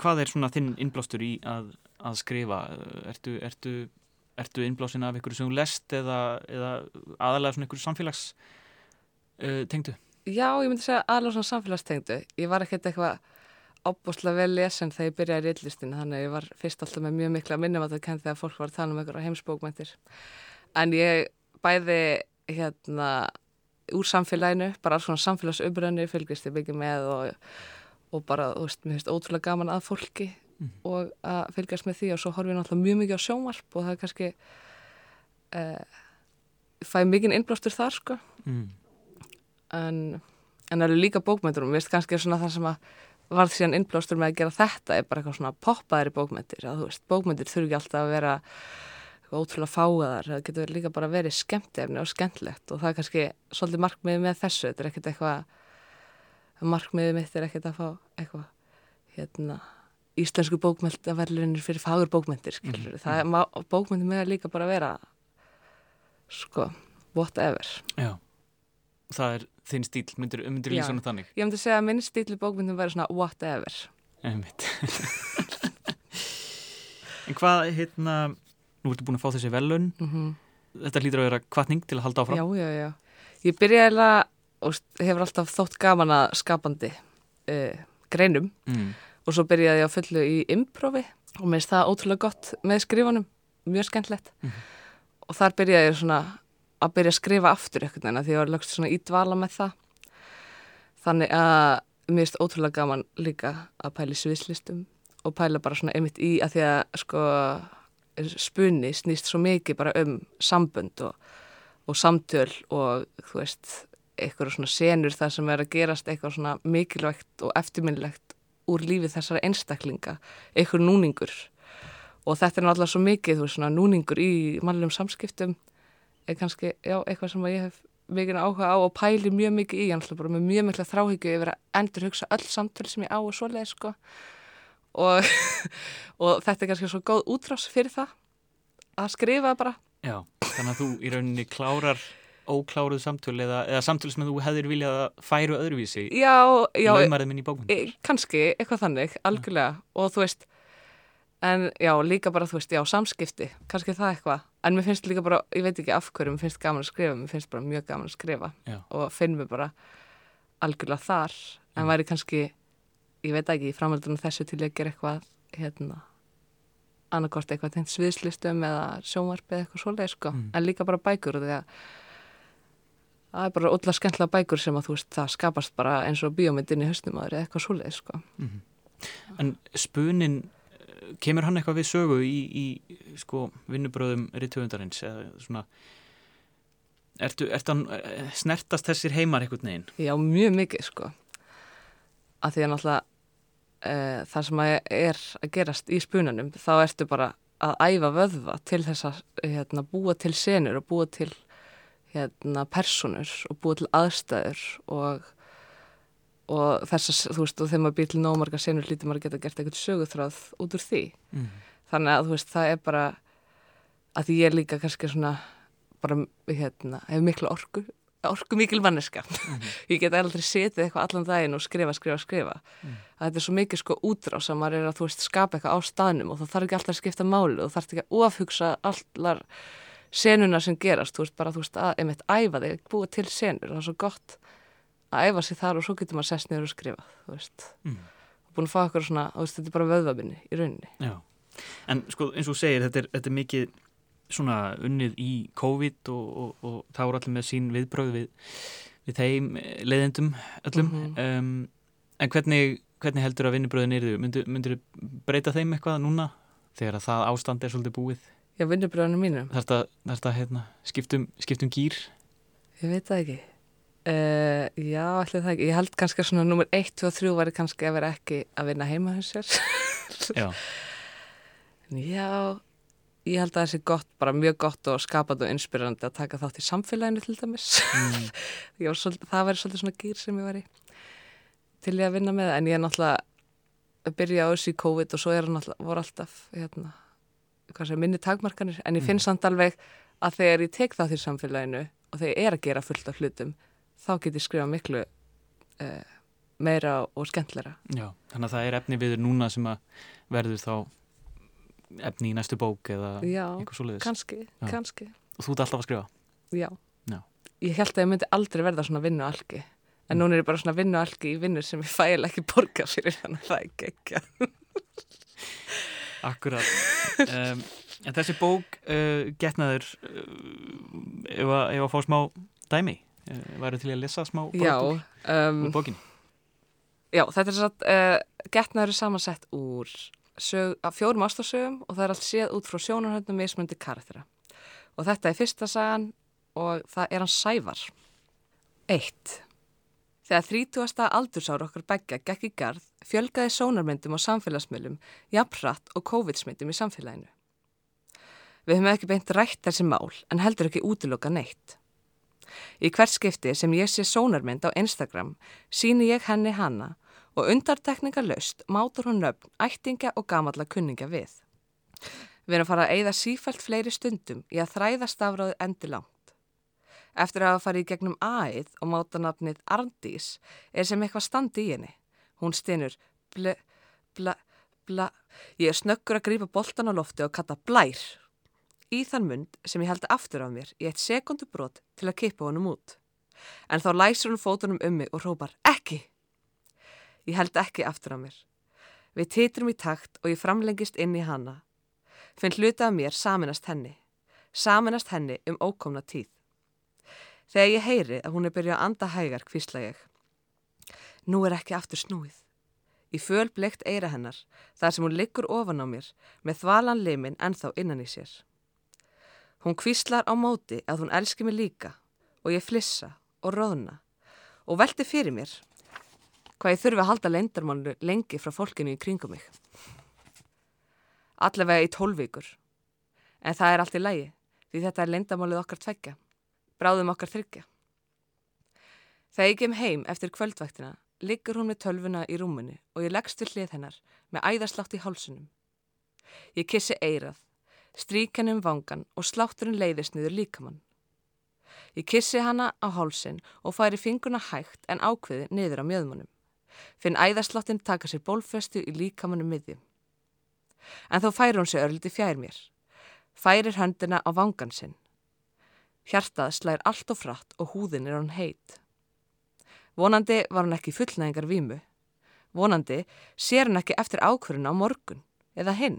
hvað er svona þinn innblástur í að, að skrifa? Ertu, ertu, ertu innblásin af ykkur sem þú lest eða, eða aðalega svona ykkur samfélags uh, tengdu? Já, ég myndi segja alveg svona samfélagstengdu. Ég var ekkert eitthvað ábúslega vel lesen þegar ég byrjaði í rillistinu, þannig að ég var fyrst alltaf með mjög mikla minnum að það kenn þegar fólk var að tala um einhverja heimsbókmæntir. En ég bæði hérna úr samfélaginu, bara alls svona samfélagsumrönni fylgist ég mikið með og, og bara, þú veist, mér finnst ótrúlega gaman að fólki og að fylgjast með því og svo horfum ég náttúrulega mjög mikið á sjónvarp og það er kannski uh, fæ mikið innblástur þar, sko Mm. en, en það eru líka bókmyndur og mér finnst kannski svona það sem að varð síðan innblástur með að gera þetta er bara eitthvað svona poppaðir í bókmyndir að þú veist, bókmyndir þurfi ekki alltaf að vera ótrúlega fáaðar það getur líka bara verið skemmtefni og skemmtlegt og það er kannski svolítið markmiðið með þessu þetta er ekkert eitthvað markmiðið mitt er ekkert að fá eitthvað hérna íslensku bókmyndaverðlunir fyrir fagur bókmyndir skilur það er, bókmyndir með að líka bara vera sko, whatever. Já. Það er þinn stíl, myndir, myndir lýsa hana þannig? Ég myndi segja að minn stíl í bókmyndum væri svona whatever. En hvað, hérna, nú ertu búin að fá þessi velun, Mm þetta lítur að vera kvartning til að halda áfram. Já, já, já. Ég byrjaði eiginlega og hefur alltaf þótt gaman að skapandi uh, greinum Mm. og svo byrjaði ég að fullu í improvi og mér finnst það ótrúlega gott með skrifunum, mjög skemmtlegt. Og þar byrjaði ég svona að byrja að skrifa aftur eitthvað en því ég var lögst svona í dvala með það. Þannig að mér finnst ótrúlega gaman líka að pæla í sviðslistum og pæla bara svona einmitt í að því að sko spunni snýst svo mikið bara um sambönd og, og samtöl og þú veist eitthvað svona senur það sem er að gerast eitthvað svona mikilvægt og eftirminnilegt úr lífið þessara einstaklinga, eitthvað núningur og þetta er náttúrulega svo mikið, þú veist, svona núningur í mannlegum samskiptum er kannski, já, eitthvað sem ég hef mikið áhuga á og pæli mjög mikið í, náttúrulega bara með mjög mikla þráhyggju yfir að endur hugsa öll samtölu sem ég á og svoleið, sko. Og, og þetta er kannski svo góð útrás fyrir það að skrifa bara. Já, þannig að þú í rauninni klárar ókláruð samtöl eða, eða samtöl sem þú hefðir viljað að færu öðruvísi Já, já. E, kannski, eitthvað þannig, algjörlega. Og þú veist, en já, líka bara þú veist, já, samskipti, kannski það eitthvað, en mér finnst líka bara, ég veit ekki af hverju, mér finnst gaman að skrifa, mér finnst bara mjög gaman að skrifa Já. og finn mér bara algjörlega þar, en Mm. væri kannski ég veit ekki, framhaldunum þessu til að gera eitthvað, hérna annarkort eitthvað tengt sviðslistum eða sjónvarpi eða eitthvað svoleið, sko Mm. en líka bara bækur, því að það er bara ótrúlega skemmtilega bækur sem að þú veist, það skapast bara eins og bíómyndin í höstum aður eða eitthvað svoleið, sko Mhm. En spunin, kemur hann eitthvað við sögu í, í sko, vinnubröðum rittöfundarins eða svona ertu, ertu hann, eh, snertast þessir heimar einhvern veginn? Já, mjög mikið sko að því að náttúrulega e, það sem að er að gerast í spunanum þá ertu bara að æfa vöðva til þess að hérna, búa til senur og búa til hérna, personur og búa til aðstæður og, og þess að þú veist og þegar maður býr til nómarga senur lítið maður að geta gert eitthvað söguþráð út úr því. Mm. þannig að þú veist það er bara að ég er líka kannski svona bara hérna, hef mikla orku orku mikil manneska ég get aldrei setið eitthvað allan daginn og skrifa, skrifa, skrifa. Að þetta er svo mikið sko útrás að maður er að þú veist skapa eitthvað á staðnum og það þarf ekki alltaf að skipta máli og þarf ekki að ofhugsa allar senuna sem gerast, þú veist bara þú veist að að æfa sig þar og svo getur maður sest niður og skrifa, þú veist Mm. og búin að fá eitthvað svona, þú veist, þetta er bara vöðvabinni í rauninni Já, en sko eins og þú segir, þetta er, þetta er mikið svona unnið í COVID og, og, og þá er allir með sín viðbröð við, við þeim eh, leiðendum öllum. Mhm. um, en hvernig, hvernig heldur að vinnubröðin eru? Myndur, myndur breyta þeim eitthvað núna þegar að það ástand er svolítið búið? Já, vinnubröðunum mínum, Þarf þarf þetta hérna, skiptum, skiptum gýr? ég veit það ekki uh, Já, allir það ekki. Ég held kannski að svona nummer 1, 2 og 3 væri kannski að vera ekki að vinna heima hins sér. Já, Já, ég held að það sé gott, bara mjög gott og skapandi og inspirandi að taka þátt í samfélaginu til dæmis. mm, var svolítið, það væri svolítið svona gýr sem ég var í til ég að vinna með, en ég er náttúrulega að byrja á þessu í COVID og svo er náttúrulega, voru alltaf, hérna, hvað sé, minni takmarkanir, en ég finn samt alveg að þegar ég tek þátt í samfélaginu og þegar ég er að gera fullt af hlutum, þá get ég skrifa miklu uh, meira og skemmtlera. já, þannig að það er efni viður núna sem að verður þá efni í næstu bók eða eitthvað svoleiðis. kannski, Já. kannski. Og þú ert alltaf að skrifa? Já. Já. Ég held að ég myndi aldrei verða svona vinnu algi. En núna er ég bara svona vinnu algi í vinnu sem ég fæla ekki borga fyrir þannig að það er gekkja. Akkurat. um, en þessi bók, uh, getnaður, uh, ef að fá smá dæmi, uh, væru til að lesa smá úr, um, úr bókinni? já, þetta er satt, uh, getnaður er samansett úr sög, fjórum ástarsögum og það er allt séð út frá sjónarhöndum mismundi karaktera. Og þetta er fyrsta sagan og það er hann Sævar. Eitt. Þegar 30. aldursára okkar begja gekk í garð, fjölgaði sónarmyndum á samfélagsmiðlum, jafnrætt og COVID-smyndum í samfélaginu. Við höfum ekki beint rætt þessi mál, en heldur ekki útiloka neitt. Í hvert skipti sem ég sé sónarmynd á Instagram, síni ég henni hana og undartekninga löst mátur hún nöfn, ættingja og gamalla kunningja við. Við erum fara að eigða sífælt fleiri stundum í að þræða stafráðu endilangt. Eftir að hafa farið í gegnum aðið og mátanafnið Arndís er sem eitthvað standi í henni. Hún stynur ble, bla, bla. Ég er snöggur að grípa boltan á lofti og kalla blær. Í þann mund sem ég held aftur af mér í eitt sekundu brot til að kippa honum út. En þá læsur hún fótunum um mig og rópar ekki. Ég held ekki aftur af mér. Við titrum í takt og ég framlengist inn í hana. Finn hluta af mér saminast henni. Saminast henni um ókomna tíð. Þegar ég heyri að hún er byrjað að anda hægar kvísla ég. Nú er ekki aftur snúið. Í föl bleikt eira hennar, þar sem hún liggur ofan á mér, með þvalan limin ennþá innan í sér. Hún kvíslar á móti að hún elski mig líka og ég flissa og róðna og velti fyrir mér hvað ég þurfi að halda leindarmálu lengi frá fólkinu í kringum mig. Allavega í tólvíkur. En það er allt í lægi því þetta er leindarmálið okkar tveggja. Bráðum okkar þryggja. Þegar ég kem heim eftir kvöldvæktina liggur hún með tölvuna í rúmunni og ég leggst til hlið hennar með æðaslátt í hálsunum. Ég kissi eirað, strík henni um vangan og slátturinn leiðist niður líkamann. Ég kissi hana á hálsin og færi finguna hægt en ákveði niður á mjöðmunum. Finn æðasláttin taka sér bólfestu í líkamannum miðjum. En þó færi hún sér örliti fjær mér. Færir höndina á vangan sinn. Hjartað slæðir allt og fratt og húðin er hún heit. Vonandi var hún ekki fullnæðingar vímu. Vonandi sér hún ekki eftir ákvörun á morgun eða hinn.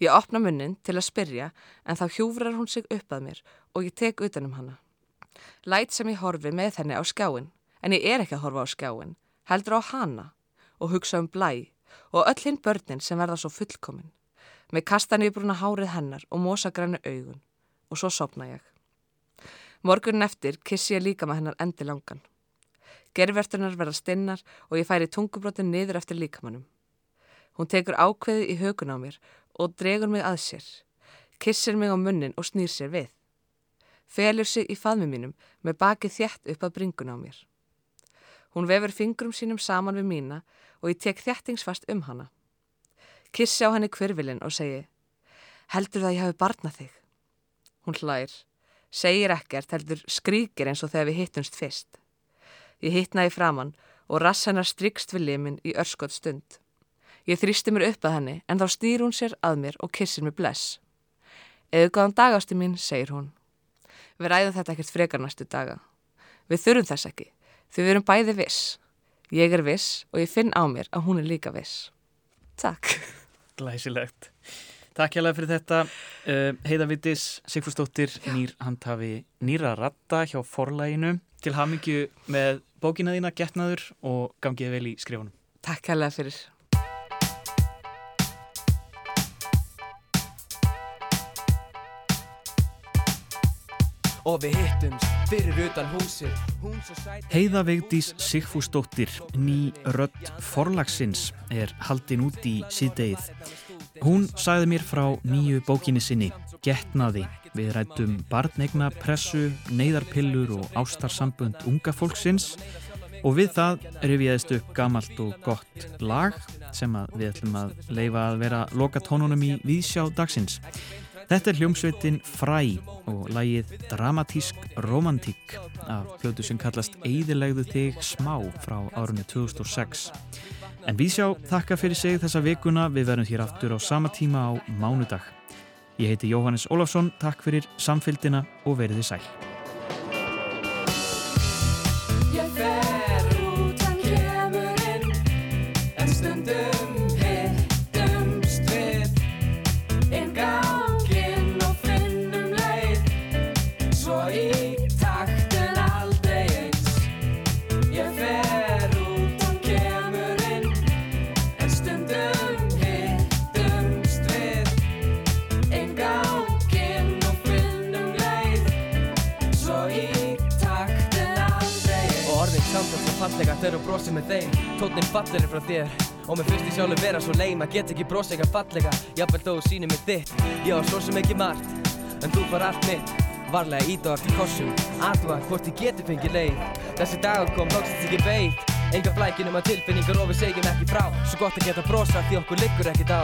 Ég opna munnin til að spyrja en þá hjúfrar hún sig upp að mér og ég tek utanum hana. Læt sem ég horfi með henni á skjáin en ég er ekki að horfa á skjáin, heldur á hana og hugsa um blæ og öll hinn börnin sem verða svo fullkomin. Með kastan ég brúna hárið hennar og mosa grænu augun og svo sopna ég. Morgunin eftir kissi ég líka með hennar endi langan. Gervertunar verða stinnar og ég færi tungubrotin niður eftir líkamannum. Hún tekur ákveði í högun á mér og dregur mig að sér, kissir mig á munnin og snýr sér við. Felur sig í faðmi mínum með bakið þjætt upp að bringun á mér. Hún vefur fingrum sínum saman við mína og ég tek þjættingsfast um hana. Kissi á henni kvirvilinn og segi, heldur það ég hafi barnað þig? Hún hlær, segir ekkert, heldur skríkir eins og þegar við hittumst fyrst. Ég hittna í framann og rass hennar strikst við limin í örskot stund. Ég þrýsti mér upp að henni en þá stýr hún sér að mér og kissir mér bless. Eða góðan dagastu mín, segir hún. Við ræðum þetta ekkert frekar næstu daga. Við þurfum þess ekki, því við erum bæði viss. Ég er viss og ég finn á mér að hún er líka viss. Takk. Glæsilegt. Takk hjálpa fyrir þetta. Uh, Heiðavitis Sigfúrsdóttir, nýr handhafi nýra ratta hjá forlæginu. Til hafmyggju með bókina þína, getnaður og gangið vel í skrifunum. Takk hjálpa fyrir. Og við hittumst fyrir utan húsið. Heiða Vigdís Sigfúsdóttir ný rött forlagsins er haldin út í síðdeið hún sagði mér frá nýju bókinni sinni Getnaði. Við rættum barnegna pressu, neyðarpillur og ástarsambund unga fólksins. Og við það rifjaðist upp gamalt og gott lag sem við ætlum að leifa að vera loka tónunum í Vísjá dagsins Þetta er hljómsveitin Fræ og lægið Dramatísk Romantík af hljótu sem kallast Eðilegðu þig smá frá árunni 2006. En við sjá þakka fyrir sig þessa vikuna, við verðum hér aftur á sama tíma á mánudag. Ég heiti Jóhannes Ólafsson, takk fyrir samfélgina og veriði sæl. Þegar þú brosir með þeim Tótnin fallir frá þér. Og mér fyrst í sjálfu vera svo leim að get ekki brosið eitthvað fallega. Jafnveld þó sýnir mig þitt. Ég á svo sem ekki margt En þú far allt mitt. Varlega ít og eftir kossum Aðva hvort ég geti fengið leið. Þessi dagur kom tóksist ekki veit Enga flækinum að tilfinningar og við segjum ekki frá. Svo gott að geta brosa því okkur liggur ekkit á.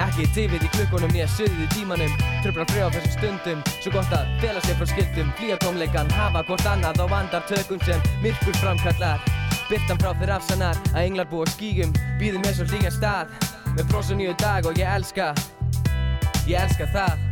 Ekki tifið í klukkunum, ég suðið í tímanum. Tröflar frjá á þessum stundum. Svo gott að fela sér frá skildum Flýja tómleikan, hafa hvort annað á vandar tökum sem myrkur framkallar Byrtan frá þér afsannar að englar búa skígum Býðum mér svo hlýjan stað. Með brosun nýju dag og ég elska Ég elska það